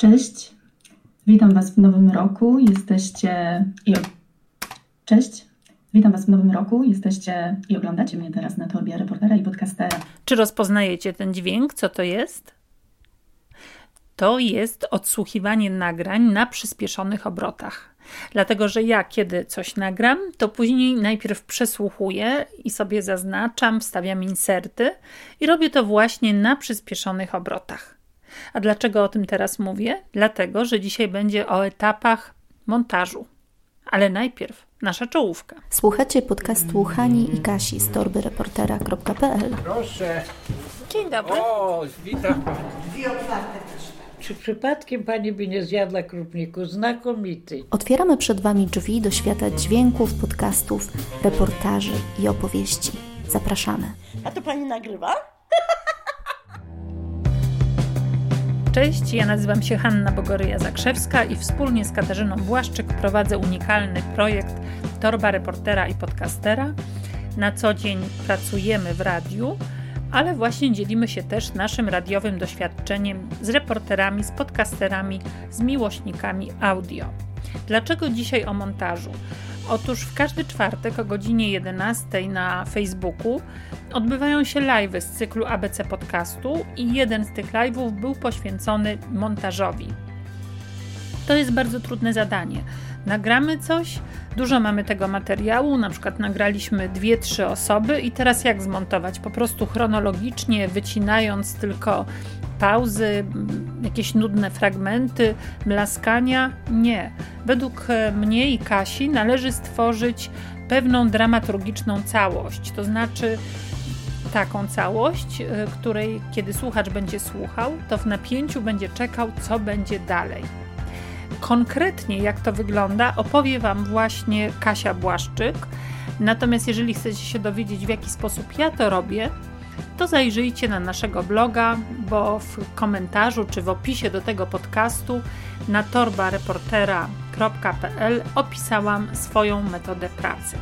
Cześć, witam Was w nowym roku. Jesteście i Cześć, witam Was w nowym roku. Jesteście i oglądacie mnie teraz na torbie reportera i podcastera. Czy rozpoznajecie ten dźwięk? Co to jest? To jest odsłuchiwanie nagrań na przyspieszonych obrotach. Dlatego, że ja kiedy coś nagram, to później najpierw przesłuchuję i sobie zaznaczam, wstawiam inserty i robię to właśnie na przyspieszonych obrotach. A dlaczego o tym teraz mówię? Dlatego, że dzisiaj będzie o etapach montażu. Ale najpierw nasza czołówka. Słuchacie podcastu Hani i Kasi z torbyreportera.pl Proszę. Dzień dobry. O, witam. Czy przypadkiem pani by nie zjadła krupniku? Znakomity. Otwieramy przed Wami drzwi do świata dźwięków, podcastów, reportaży i opowieści. Zapraszamy. A to pani nagrywa? Cześć, ja nazywam się Hanna Bogoryja-Zakrzewska i wspólnie z Katarzyną Błaszczyk prowadzę unikalny projekt Torba Reportera i Podcastera. Na co dzień pracujemy w radiu, ale właśnie dzielimy się też naszym radiowym doświadczeniem z reporterami, z podcasterami, z miłośnikami audio. Dlaczego dzisiaj o montażu? Otóż w każdy czwartek o godzinie 11 na Facebooku odbywają się live z cyklu ABC Podcastu i jeden z tych live'ów był poświęcony montażowi. To jest bardzo trudne zadanie. Nagramy coś, dużo mamy tego materiału, na przykład nagraliśmy dwie, trzy osoby i teraz jak zmontować? Po prostu chronologicznie, wycinając tylko pauzy, jakieś nudne fragmenty, mlaskania? Nie. Według mnie i Kasi należy stworzyć pewną dramaturgiczną całość, to znaczy taką całość, której kiedy słuchacz będzie słuchał, to w napięciu będzie czekał, co będzie dalej. Konkretnie jak to wygląda, opowie Wam właśnie Kasia Błaszczyk. Natomiast jeżeli chcecie się dowiedzieć, w jaki sposób ja to robię, to zajrzyjcie na naszego bloga, bo w komentarzu czy w opisie do tego podcastu na torbareportera.pl opisałam swoją metodę pracy.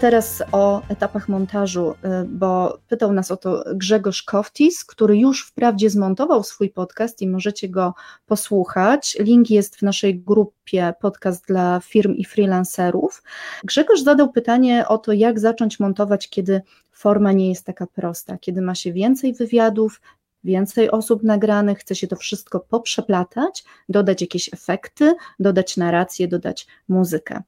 Teraz o etapach montażu, bo pytał nas o to Grzegorz Koftis, który już wprawdzie zmontował swój podcast i możecie go posłuchać. Link jest w naszej grupie podcast dla firm i freelancerów. Grzegorz zadał pytanie o to, jak zacząć montować, kiedy forma nie jest taka prosta, kiedy ma się więcej wywiadów, więcej osób nagranych, chce się to wszystko poprzeplatać, dodać jakieś efekty, dodać narrację, dodać muzykę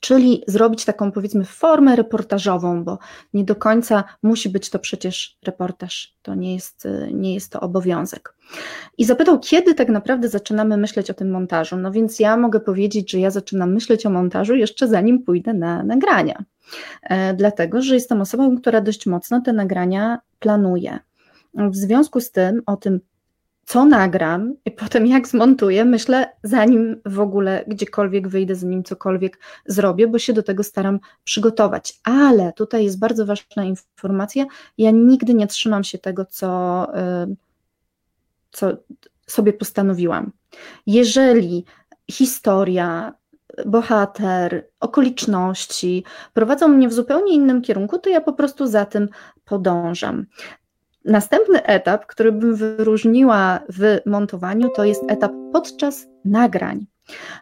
czyli zrobić taką powiedzmy formę reportażową, bo nie do końca musi być to przecież reportaż, to nie jest, nie jest to obowiązek. I zapytał, kiedy tak naprawdę zaczynamy myśleć o tym montażu. No więc ja mogę powiedzieć, że ja zaczynam myśleć o montażu jeszcze zanim pójdę na nagrania, e, dlatego że jestem osobą, która dość mocno te nagrania planuje. W związku z tym o tym, co nagram i potem jak zmontuję, myślę, zanim w ogóle gdziekolwiek wyjdę, zanim cokolwiek zrobię, bo się do tego staram przygotować. Ale tutaj jest bardzo ważna informacja, ja nigdy nie trzymam się tego, co, y, co sobie postanowiłam. Jeżeli historia, bohater, okoliczności prowadzą mnie w zupełnie innym kierunku, to ja po prostu za tym podążam. Następny etap, który bym wyróżniła w montowaniu, to jest etap podczas nagrań.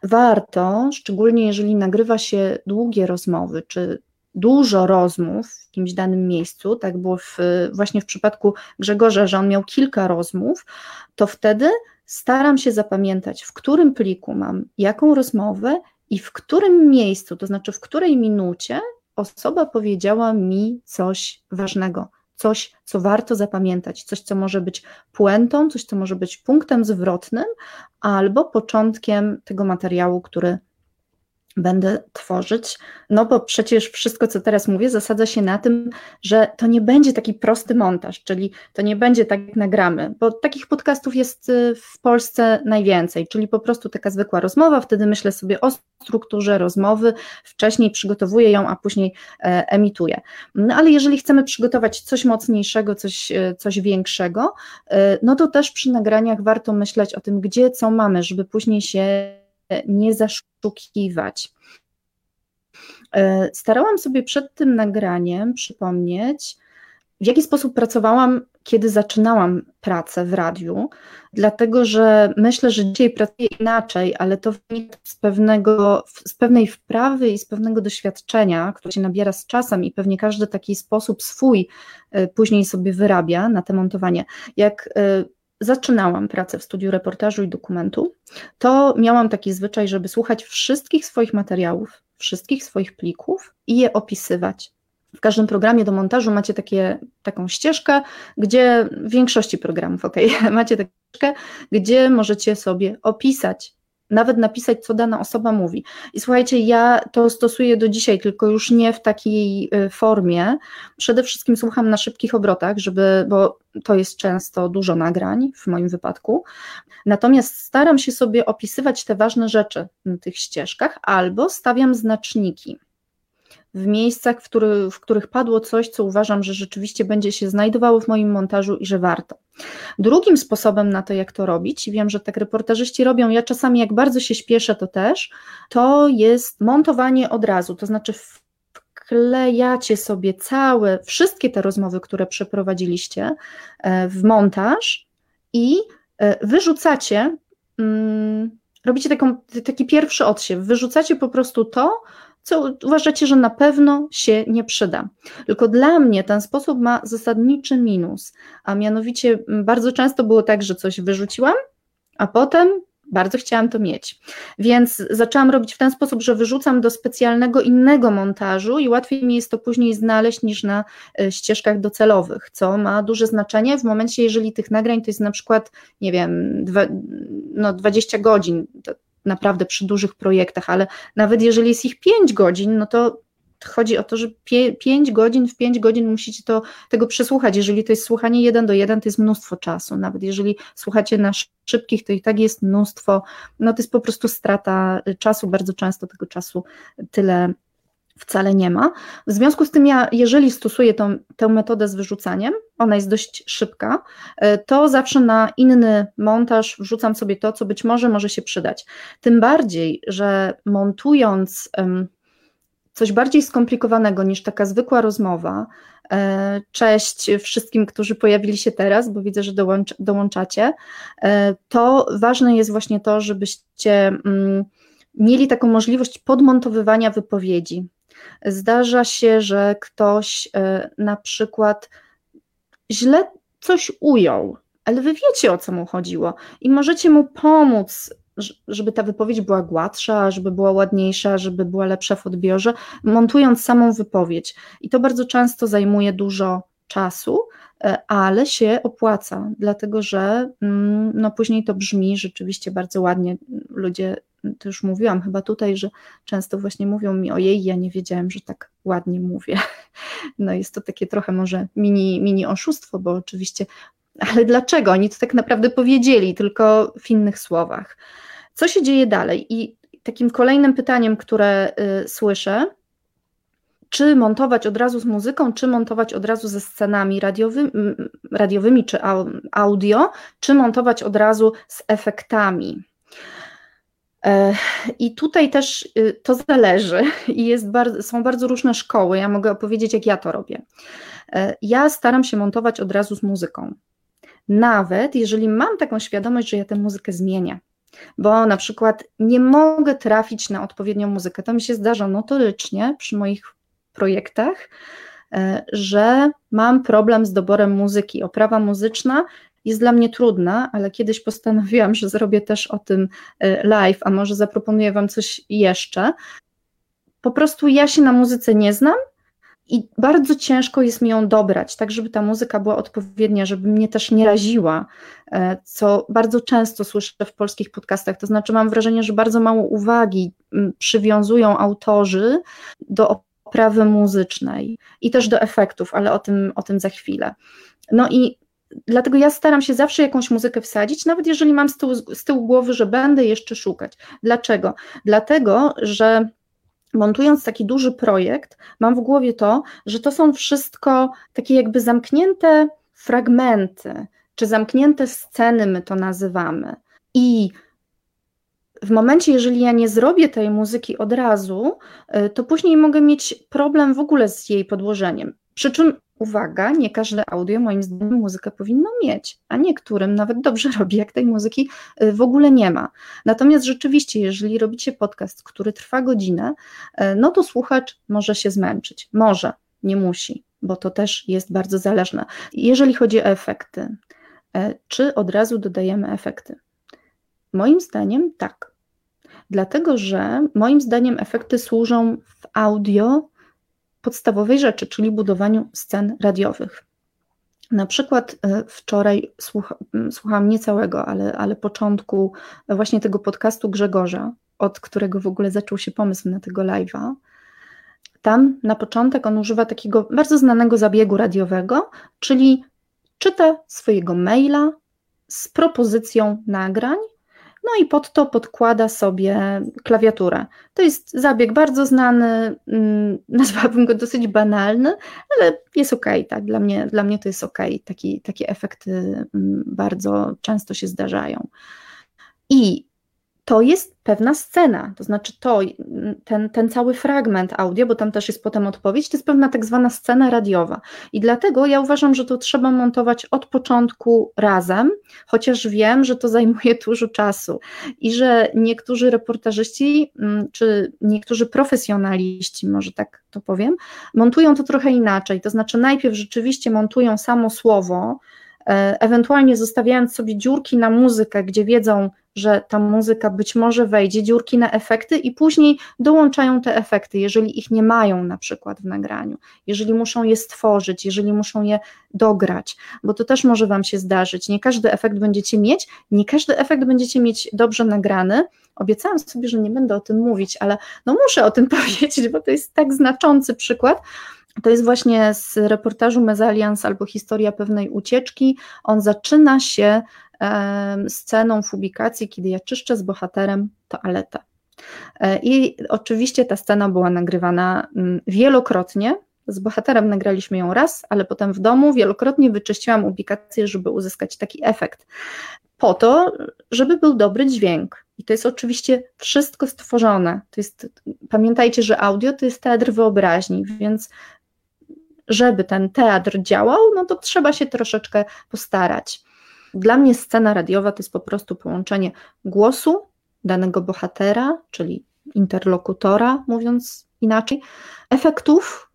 Warto, szczególnie jeżeli nagrywa się długie rozmowy, czy dużo rozmów w jakimś danym miejscu, tak było w, właśnie w przypadku Grzegorza, że on miał kilka rozmów, to wtedy staram się zapamiętać, w którym pliku mam jaką rozmowę i w którym miejscu, to znaczy w której minucie osoba powiedziała mi coś ważnego coś, co warto zapamiętać, coś, co może być puentą, coś, co może być punktem zwrotnym albo początkiem tego materiału, który będę tworzyć, no bo przecież wszystko, co teraz mówię, zasadza się na tym, że to nie będzie taki prosty montaż, czyli to nie będzie tak jak nagramy, bo takich podcastów jest y, w Polsce najwięcej, czyli po prostu taka zwykła rozmowa, wtedy myślę sobie o strukturze rozmowy, wcześniej przygotowuję ją, a później e, emituję. No ale jeżeli chcemy przygotować coś mocniejszego, coś, e, coś większego, e, no to też przy nagraniach warto myśleć o tym, gdzie co mamy, żeby później się nie zaszukiwać. Starałam sobie przed tym nagraniem przypomnieć, w jaki sposób pracowałam, kiedy zaczynałam pracę w radiu, dlatego że myślę, że dzisiaj pracuję inaczej, ale to wynika z, pewnego, z pewnej wprawy i z pewnego doświadczenia, które się nabiera z czasem i pewnie każdy taki sposób swój y, później sobie wyrabia na te montowanie. Jak y, zaczynałam pracę w studiu reportażu i dokumentu, to miałam taki zwyczaj, żeby słuchać wszystkich swoich materiałów, wszystkich swoich plików i je opisywać. W każdym programie do montażu macie takie, taką ścieżkę, gdzie w większości programów, ok, macie taką ścieżkę, gdzie możecie sobie opisać, nawet napisać, co dana osoba mówi. I słuchajcie, ja to stosuję do dzisiaj, tylko już nie w takiej y, formie. Przede wszystkim słucham na szybkich obrotach, żeby, bo to jest często dużo nagrań w moim wypadku. Natomiast staram się sobie opisywać te ważne rzeczy na tych ścieżkach, albo stawiam znaczniki w miejscach, w, który, w których padło coś, co uważam, że rzeczywiście będzie się znajdowało w moim montażu i że warto. Drugim sposobem na to, jak to robić, i wiem, że tak reportażyści robią, ja czasami jak bardzo się śpieszę, to też, to jest montowanie od razu, to znaczy wklejacie sobie całe, wszystkie te rozmowy, które przeprowadziliście e, w montaż i e, wyrzucacie, mm, robicie taką, taki pierwszy odsiew, wyrzucacie po prostu to, co uważacie, że na pewno się nie przyda. Tylko dla mnie ten sposób ma zasadniczy minus, a mianowicie bardzo często było tak, że coś wyrzuciłam, a potem bardzo chciałam to mieć. Więc zaczęłam robić w ten sposób, że wyrzucam do specjalnego innego montażu i łatwiej mi jest to później znaleźć niż na e, ścieżkach docelowych, co ma duże znaczenie w momencie, jeżeli tych nagrań to jest na przykład, nie wiem, dwa, no 20 godzin, naprawdę przy dużych projektach, ale nawet jeżeli jest ich 5 godzin, no to chodzi o to, że 5 godzin w 5 godzin musicie to, tego przesłuchać. Jeżeli to jest słuchanie 1 do 1, to jest mnóstwo czasu. Nawet jeżeli słuchacie na szybkich, to i tak jest mnóstwo, no to jest po prostu strata czasu, bardzo często tego czasu tyle wcale nie ma. W związku z tym ja, jeżeli stosuję tą, tę metodę z wyrzucaniem, ona jest dość szybka, e, to zawsze na inny montaż wrzucam sobie to, co być może może się przydać. Tym bardziej, że montując coś bardziej skomplikowanego niż taka zwykła rozmowa, e, Cześć wszystkim, którzy pojawili się teraz, bo widzę, że dołącz, dołączacie. E, to ważne jest właśnie to, żebyście mm, mieli taką możliwość podmontowywania wypowiedzi. Zdarza się, że ktoś e, na przykład źle coś ujął, ale wy wiecie o co mu chodziło i możecie mu pomóc, żeby ta wypowiedź była gładsza, żeby była ładniejsza, żeby była lepsza w odbiorze, montując samą wypowiedź. I to bardzo często zajmuje dużo czasu, e, ale się opłaca, dlatego że mm, no, później to brzmi rzeczywiście bardzo ładnie. Ludzie to już mówiłam chyba tutaj, że często właśnie mówią mi ojej, ja nie wiedziałem, że tak ładnie mówię. No jest to takie trochę może mini, mini oszustwo, bo oczywiście, ale dlaczego? Oni to tak naprawdę powiedzieli, tylko w innych słowach. Co się dzieje dalej? I takim kolejnym pytaniem, które y, słyszę, czy montować od razu z muzyką, czy montować od razu ze scenami radiowymi czy audio, czy montować od razu z efektami. E, I tutaj też y, to zależy i jest bardzo, są bardzo różne szkoły. Ja mogę opowiedzieć, jak ja to robię. E, ja staram się montować od razu z muzyką. Nawet jeżeli mam taką świadomość, że ja tę muzykę zmienię, bo na przykład nie mogę trafić na odpowiednią muzykę. To mi się zdarza notorycznie przy moich projektach, e, że mam problem z doborem muzyki. Oprawa muzyczna jest dla mnie trudna, ale kiedyś postanowiłam, że zrobię też o tym e, live, a może zaproponuję Wam coś jeszcze. Po prostu ja się na muzyce nie znam i bardzo ciężko jest mi ją dobrać, tak żeby ta muzyka była odpowiednia, żeby mnie też nie raziła, e, co bardzo często słyszę w polskich podcastach. To znaczy, mam wrażenie, że bardzo mało uwagi przywiązują autorzy do oprawy muzycznej i też do efektów, ale o tym, o tym za chwilę. No i Dlatego ja staram się zawsze jakąś muzykę wsadzić, nawet jeżeli mam z tyłu, z tyłu głowy, że będę jeszcze szukać. Dlaczego? Dlatego, że montując taki duży projekt, mam w głowie to, że to są wszystko takie jakby zamknięte fragmenty, czy zamknięte sceny, my to nazywamy. I w momencie, jeżeli ja nie zrobię tej muzyki od razu, y, to później mogę mieć problem w ogóle z jej podłożeniem Przy czym uwaga, nie każde audio moim zdaniem muzykę powinno mieć, a niektórym nawet dobrze robi, jak tej muzyki y, w ogóle nie ma. Natomiast rzeczywiście, jeżeli robicie podcast, który trwa godzinę, y, no to słuchacz może się zmęczyć. Może, nie musi, bo to też jest bardzo zależne. Jeżeli chodzi o efekty, y, czy od razu dodajemy efekty? Moim zdaniem tak. Dlatego, że moim zdaniem efekty służą w audio podstawowej rzeczy, czyli budowaniu scen radiowych. Na przykład e, wczoraj słucha, słuchałam nie całego, ale, ale początku właśnie tego podcastu Grzegorza, od którego w ogóle zaczął się pomysł na tego live'a. Tam na początek on używa takiego bardzo znanego zabiegu radiowego, czyli czyta swojego maila z propozycją nagrań no i pod to podkłada sobie klawiaturę. To jest zabieg bardzo znany, mm, nazwałabym go dosyć banalny, ale jest ok, tak, dla mnie, dla mnie to jest ok, Taki, takie efekty mm, bardzo często się zdarzają. I to jest pewna scena, to znaczy to, ten, ten cały fragment audio, bo tam też jest potem odpowiedź, to jest pewna tak zwana scena radiowa. I dlatego ja uważam, że to trzeba montować od początku razem, chociaż wiem, że to zajmuje dużo czasu i że niektórzy reportażyści, mm, czy niektórzy profesjonaliści, może tak to powiem, montują to trochę inaczej. To znaczy najpierw rzeczywiście montują samo słowo, ewentualnie zostawiając sobie dziurki na muzykę, gdzie wiedzą, że ta muzyka być może wejdzie, dziurki na efekty i później dołączają te efekty, jeżeli ich nie mają na przykład w nagraniu, jeżeli muszą je stworzyć, jeżeli muszą je dograć, bo to też może Wam się zdarzyć. Nie każdy efekt będziecie mieć, nie każdy efekt będziecie mieć dobrze nagrany. Obiecałam sobie, że nie będę o tym mówić, ale no muszę o tym powiedzieć, bo to jest tak znaczący przykład. To jest właśnie z reportażu Mezalians albo historia pewnej ucieczki. On zaczyna się sceną publikacji, kiedy ja czyszczę z bohaterem toaletę. E, I oczywiście ta scena była nagrywana mm, wielokrotnie. Z bohaterem nagraliśmy ją raz, ale potem w domu wielokrotnie wyczyściłam ubikację, żeby uzyskać taki efekt. Po to, żeby był dobry dźwięk. I to jest oczywiście wszystko stworzone. To jest, pamiętajcie, że audio to jest teatr wyobraźni, więc żeby ten teatr działał, no to trzeba się troszeczkę postarać. Dla mnie scena radiowa to jest po prostu połączenie głosu danego bohatera, czyli interlokutora, mówiąc inaczej, efektów,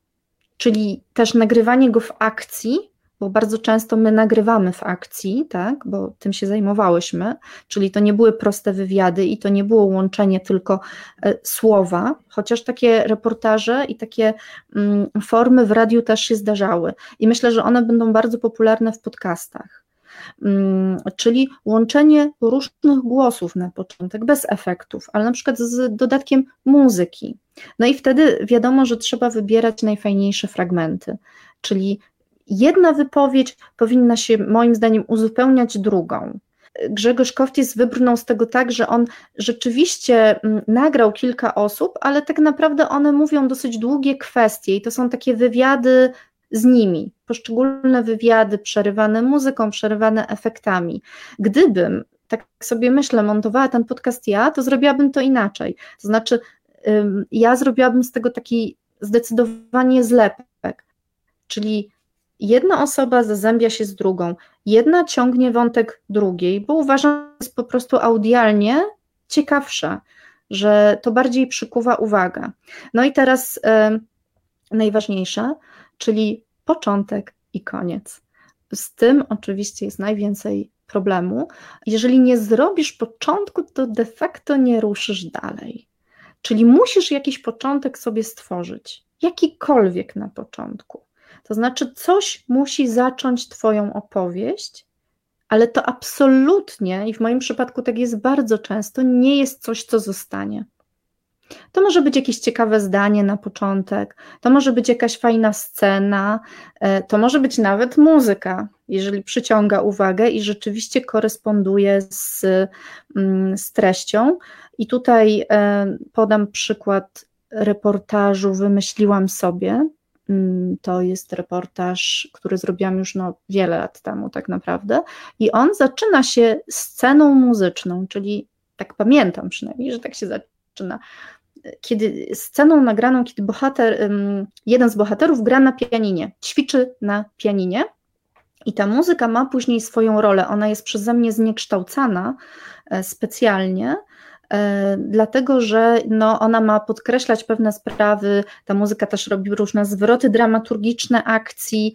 czyli też nagrywanie go w akcji, bo bardzo często my nagrywamy w akcji, tak, bo tym się zajmowałyśmy, czyli to nie były proste wywiady i to nie było łączenie tylko e, słowa, chociaż takie reportaże i takie mm, formy w radiu też się zdarzały. I myślę, że one będą bardzo popularne w podcastach. Mm, czyli łączenie różnych głosów na początek, bez efektów, ale na przykład z dodatkiem muzyki. No i wtedy wiadomo, że trzeba wybierać najfajniejsze fragmenty, czyli jedna wypowiedź powinna się moim zdaniem uzupełniać drugą. Grzegorz Kowtis wybrnął z tego tak, że on rzeczywiście mm, nagrał kilka osób, ale tak naprawdę one mówią dosyć długie kwestie i to są takie wywiady z nimi, poszczególne wywiady przerywane muzyką, przerywane efektami. Gdybym, tak sobie myślę, montowała ten podcast ja, to zrobiłabym to inaczej. To znaczy, ja zrobiłabym z tego taki zdecydowanie zlepek, czyli jedna osoba zazębia się z drugą, jedna ciągnie wątek drugiej, bo uważam, że jest po prostu audialnie ciekawsze, że to bardziej przykuwa uwagę. No i teraz najważniejsze, czyli początek i koniec. Z tym oczywiście jest najwięcej problemu. Jeżeli nie zrobisz początku, to de facto nie ruszysz dalej. Czyli musisz jakiś początek sobie stworzyć, jakikolwiek na początku. To znaczy, coś musi zacząć Twoją opowieść, ale to absolutnie, i w moim przypadku tak jest bardzo często, nie jest coś, co zostanie. To może być jakieś ciekawe zdanie na początek, to może być jakaś fajna scena, e, to może być nawet muzyka, jeżeli przyciąga uwagę i rzeczywiście koresponduje z, mm, z treścią. I tutaj e, podam przykład reportażu Wymyśliłam sobie. Mm, to jest reportaż, który zrobiłam już no, wiele lat temu, tak naprawdę. I on zaczyna się sceną muzyczną, czyli tak pamiętam przynajmniej, że tak się zaczyna kiedy sceną nagraną, kiedy bohater, jeden z bohaterów gra na pianinie, ćwiczy na pianinie. I ta muzyka ma później swoją rolę. Ona jest przeze mnie zniekształcana e, specjalnie, dlatego że no, ona ma podkreślać pewne sprawy. Ta muzyka też robi różne zwroty dramaturgiczne akcji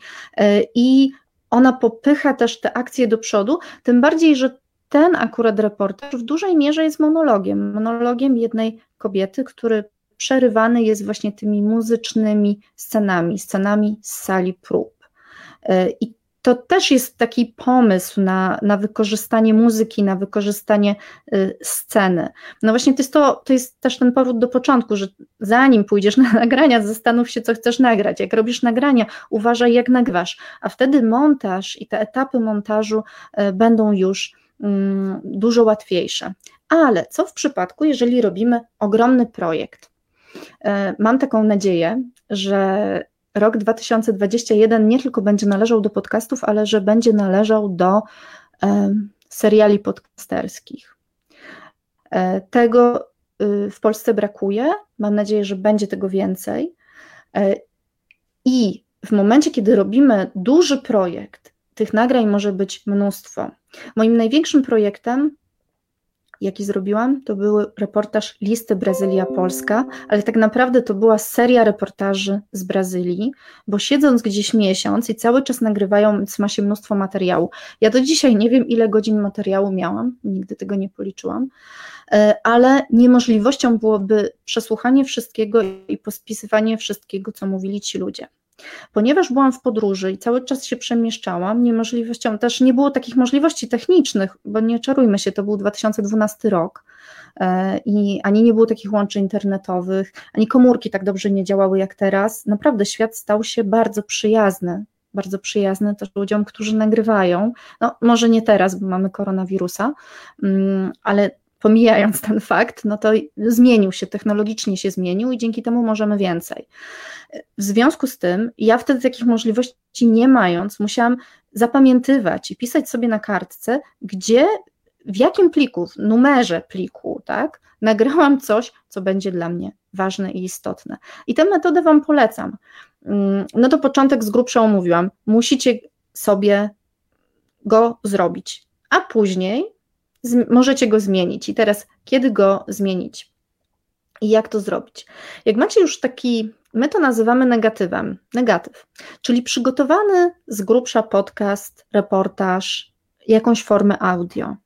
i ona popycha też te akcje do przodu. Tym bardziej, że ten akurat reportaż w dużej mierze jest monologiem, monologiem jednej kobiety, który przerywany jest właśnie tymi muzycznymi scenami, scenami z sali prób. E, I to też jest taki pomysł na, na wykorzystanie muzyki, na wykorzystanie y, sceny. No właśnie to jest, to, to jest też ten powód do początku, że zanim pójdziesz na nagrania, zastanów się, co chcesz nagrać. Jak robisz nagrania, uważaj, jak nagrywasz, a wtedy montaż i te etapy montażu y, będą już Mm, dużo łatwiejsze. Ale co w przypadku, jeżeli robimy ogromny projekt? E, mam taką nadzieję, że rok 2021 nie tylko będzie należał do podcastów, ale że będzie należał do e, seriali podcasterskich. E, tego y, w Polsce brakuje. Mam nadzieję, że będzie tego więcej. I w momencie, kiedy robimy duży projekt, tych nagrań może być mnóstwo. Moim największym projektem, jaki zrobiłam, to był reportaż Listy Brazylia-Polska, ale tak naprawdę to była seria reportaży z Brazylii, bo siedząc gdzieś miesiąc i cały czas nagrywają, ma się mnóstwo materiału. Ja do dzisiaj nie wiem, ile godzin materiału miałam, nigdy tego nie policzyłam, e, ale niemożliwością byłoby przesłuchanie wszystkiego i pospisywanie wszystkiego, co mówili ci ludzie. Ponieważ byłam w podróży i cały czas się przemieszczałam, niemożliwością, też nie było takich możliwości technicznych, bo nie czarujmy się, to był 2012 rok e, i ani nie było takich łączy internetowych, ani komórki tak dobrze nie działały jak teraz. Naprawdę świat stał się bardzo przyjazny, bardzo przyjazny też ludziom, którzy nagrywają. No, może nie teraz, bo mamy koronawirusa, mm, ale pomijając ten fakt, no to zmienił się, technologicznie się zmienił i dzięki temu możemy więcej. W związku z tym, ja wtedy takich możliwości nie mając, musiałam zapamiętywać i pisać sobie na kartce, gdzie, w jakim pliku, w numerze pliku, tak, nagrałam coś, co będzie dla mnie ważne i istotne. I tę metodę Wam polecam. Mm, no to początek z grubsza omówiłam. Musicie sobie go zrobić, a później możecie go zmienić. I teraz, kiedy go zmienić? I jak to zrobić? Jak macie już taki, my to nazywamy negatywem, negatyw, czyli przygotowany z grubsza podcast, reportaż, jakąś formę audio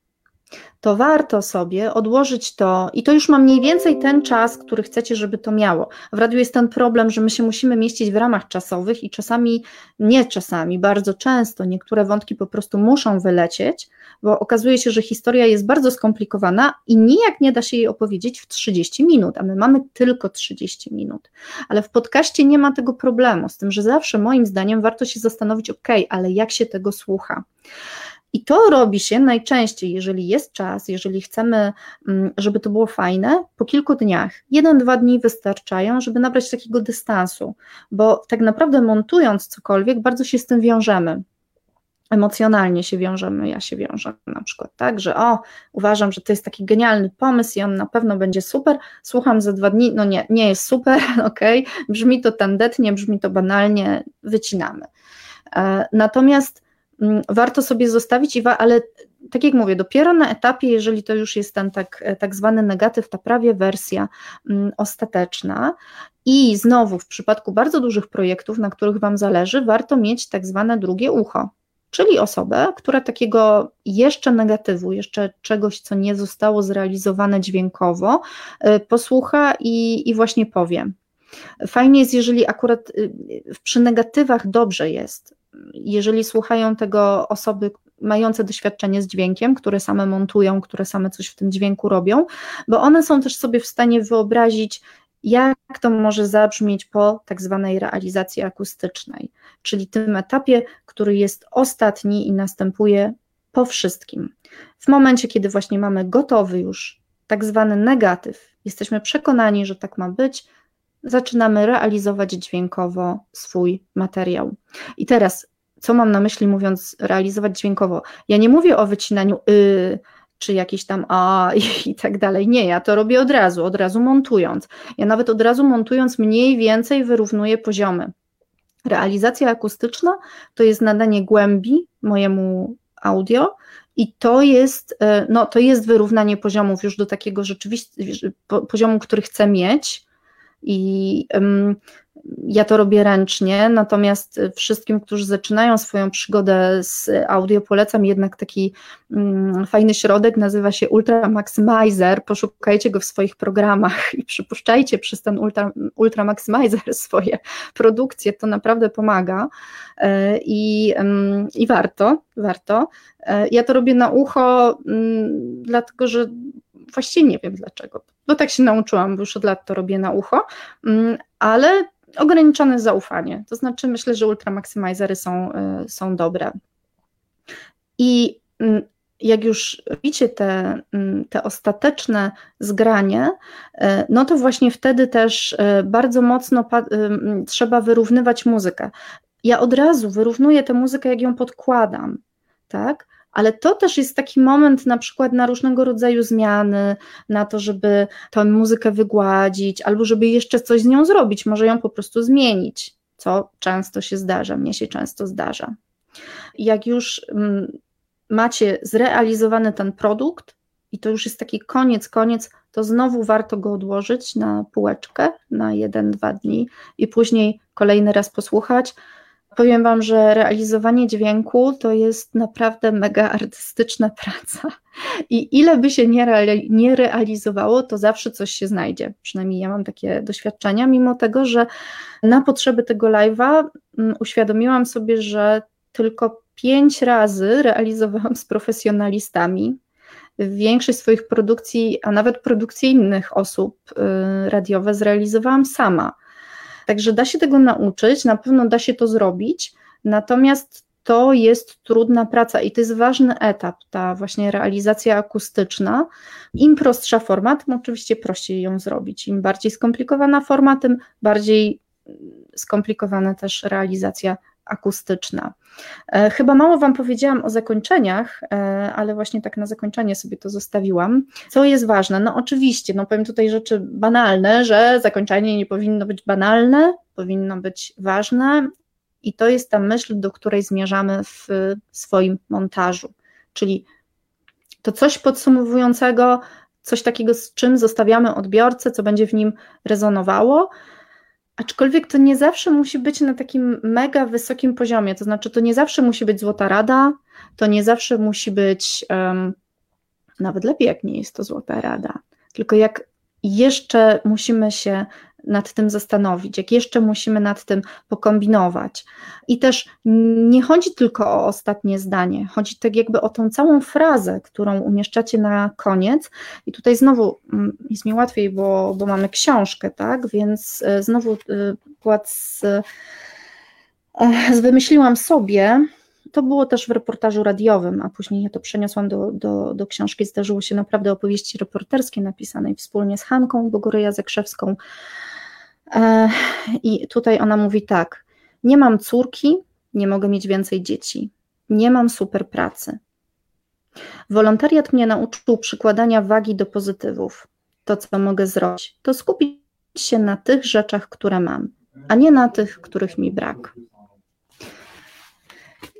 to warto sobie odłożyć to i to już ma mniej więcej ten czas, który chcecie, żeby to miało. W radiu jest ten problem, że my się musimy mieścić w ramach czasowych i czasami, nie czasami, bardzo często niektóre wątki po prostu muszą wylecieć, bo okazuje się, że historia jest bardzo skomplikowana i nijak nie da się jej opowiedzieć w 30 minut, a my mamy tylko 30 minut. Ale w podcaście nie ma tego problemu, z tym, że zawsze moim zdaniem warto się zastanowić, ok, ale jak się tego słucha. I to robi się najczęściej, jeżeli jest czas, jeżeli chcemy, mm, żeby to było fajne, po kilku dniach. Jeden, dwa dni wystarczają, żeby nabrać takiego dystansu, bo tak naprawdę montując cokolwiek, bardzo się z tym wiążemy. Emocjonalnie się wiążemy, ja się wiążę na przykład, tak, że o, uważam, że to jest taki genialny pomysł i on na pewno będzie super. Słucham za dwa dni, no nie, nie jest super, ok, brzmi to tandetnie, brzmi to banalnie, wycinamy. E, natomiast warto sobie zostawić, ale tak jak mówię, dopiero na etapie, jeżeli to już jest ten tak, tak zwany negatyw, ta prawie wersja mm, ostateczna. I znowu w przypadku bardzo dużych projektów, na których Wam zależy, warto mieć tak zwane drugie ucho, czyli osobę, która takiego jeszcze negatywu, jeszcze czegoś, co nie zostało zrealizowane dźwiękowo, y, posłucha i, i właśnie powie. Fajnie jest, jeżeli akurat y, przy negatywach dobrze jest, jeżeli słuchają tego osoby mające doświadczenie z dźwiękiem, które same montują, które same coś w tym dźwięku robią, bo one są też sobie w stanie wyobrazić, jak to może zabrzmieć po tak zwanej realizacji akustycznej, czyli tym etapie, który jest ostatni i następuje po wszystkim. W momencie, kiedy właśnie mamy gotowy już tak zwany negatyw, jesteśmy przekonani, że tak ma być, zaczynamy realizować dźwiękowo swój materiał. I teraz, co mam na myśli mówiąc realizować dźwiękowo? Ja nie mówię o wycinaniu y, czy jakiś tam a i, tak dalej. Nie, ja to robię od razu, od razu montując. Ja nawet od razu montując mniej więcej wyrównuję poziomy. Realizacja akustyczna to jest nadanie głębi mojemu audio i to jest, e, no, to jest wyrównanie poziomów już do takiego rzeczywiście poziomu, który chcę mieć. I ja to robię ręcznie, natomiast wszystkim, którzy zaczynają swoją przygodę z audio, polecam jednak taki mm, fajny środek, nazywa się Ultra Maximizer. Poszukajcie go w swoich programach i przypuszczajcie przez ten Ultra, Ultra Maximizer swoje produkcje, to naprawdę pomaga e, i, i warto, warto. E, ja to robię na ucho, mm, dlatego że właściwie nie wiem dlaczego, bo tak się nauczyłam, bo już od lat to robię na ucho, mm, ale ograniczone zaufanie. To znaczy, myślę, że Ultra Maximizery są, y, są dobre. I mm, jak już widzicie te, mm, te ostateczne zgranie, y, no to właśnie wtedy też y, bardzo mocno trzeba wyrównywać muzykę. Ja od razu wyrównuję tę muzykę, jak ją podkładam, tak? Ale to też jest taki moment na przykład na różnego rodzaju zmiany, na to, żeby tę muzykę wygładzić, albo żeby jeszcze coś z nią zrobić, może ją po prostu zmienić, co często się zdarza, mnie się często zdarza. Jak już mm, macie zrealizowany ten produkt, i to już jest taki koniec, koniec, to znowu warto go odłożyć na półeczkę na jeden, dwa dni i później kolejny raz posłuchać, Powiem Wam, że realizowanie dźwięku to jest naprawdę mega artystyczna praca. I ile by się nie, reali nie realizowało, to zawsze coś się znajdzie. Przynajmniej ja mam takie doświadczenia, mimo tego, że na potrzeby tego live'a mm, uświadomiłam sobie, że tylko pięć razy realizowałam z profesjonalistami. Większość swoich produkcji, a nawet produkcji innych osób y, radiowe zrealizowałam sama Także da się tego nauczyć, na pewno da się to zrobić, natomiast to jest trudna praca i to jest ważny etap, ta właśnie realizacja akustyczna. Im prostsza forma, tym oczywiście prościej ją zrobić. Im bardziej skomplikowana forma, tym bardziej skomplikowana też realizacja akustyczna. E, chyba mało Wam powiedziałam o zakończeniach, e, ale właśnie tak na zakończenie sobie to zostawiłam. Co jest ważne? No oczywiście, no powiem tutaj rzeczy banalne, że zakończenie nie powinno być banalne, powinno być ważne i to jest ta myśl, do której zmierzamy w swoim montażu, czyli to coś podsumowującego, coś takiego, z czym zostawiamy odbiorcę, co będzie w nim rezonowało, Aczkolwiek to nie zawsze musi być na takim mega wysokim poziomie, to znaczy to nie zawsze musi być złota rada, to nie zawsze musi być, um, nawet lepiej jak nie jest to złota rada, tylko jak jeszcze musimy się nad tym zastanowić, jak jeszcze musimy nad tym pokombinować. I też nie chodzi tylko o ostatnie zdanie, chodzi tak jakby o tą całą frazę, którą umieszczacie na koniec. I tutaj znowu mm, jest mi łatwiej, bo, bo mamy książkę, tak? Więc e, znowu przykład z, e, z wymyśliłam sobie. To było też w reportażu radiowym, a później ja to przeniosłam do, do, do książki. Zdarzyło się naprawdę opowieści reporterskie napisanej wspólnie z Hanką Bogoryja Zakrzewską. I tutaj ona mówi tak: Nie mam córki, nie mogę mieć więcej dzieci, nie mam super pracy. Wolontariat mnie nauczył przykładania wagi do pozytywów. To, co mogę zrobić, to skupić się na tych rzeczach, które mam, a nie na tych, których mi brak.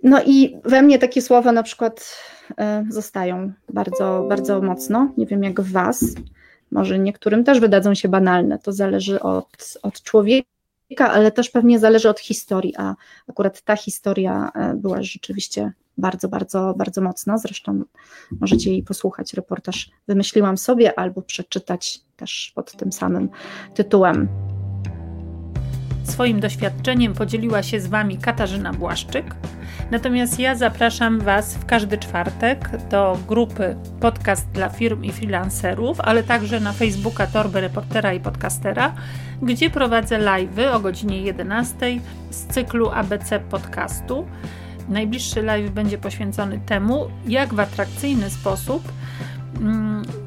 No i we mnie takie słowa na przykład e, zostają bardzo, bardzo mocno. Nie wiem jak w Was. Może niektórym też wydadzą się banalne, to zależy od, od człowieka, ale też pewnie zależy od historii, a akurat ta historia e, była rzeczywiście bardzo, bardzo, bardzo mocna. Zresztą możecie jej posłuchać. Reportaż wymyśliłam sobie albo przeczytać też pod tym samym tytułem. Swoim doświadczeniem podzieliła się z Wami Katarzyna Błaszczyk. Natomiast ja zapraszam Was w każdy czwartek do grupy Podcast dla firm i freelancerów, ale także na Facebooka Torby Reportera i Podcastera, gdzie prowadzę live'y o godzinie 11 z cyklu ABC Podcastu. Najbliższy live będzie poświęcony temu, jak w atrakcyjny sposób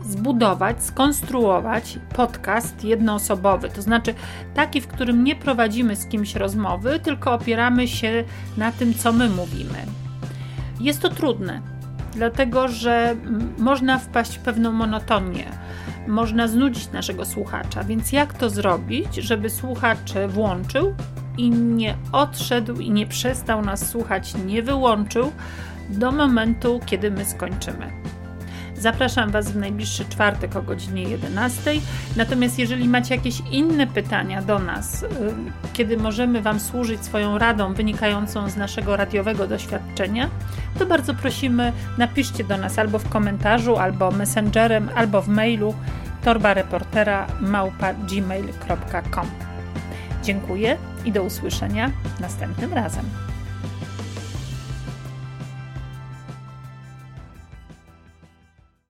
zbudować, skonstruować podcast jednoosobowy, to znaczy taki, w którym nie prowadzimy z kimś rozmowy, tylko opieramy się na tym, co my mówimy. Jest to trudne. dlatego że można wpaść w pewną monotonię, można znudzić naszego słuchacza. Więc jak to zrobić, żeby słuchacz włączył i nie odszedł i nie przestał nas słuchać, nie wyłączył do momentu, kiedy my skończymy? Zapraszam Was w najbliższy czwartek o godzinie 11. Natomiast jeżeli macie jakieś inne pytania do nas, y, kiedy możemy Wam służyć swoją radą wynikającą z naszego radiowego doświadczenia, to bardzo prosimy, napiszcie do nas albo w komentarzu, albo messengerem, albo w mailu torbareportera małpa gmail.com. Dziękuję i do usłyszenia następnym razem.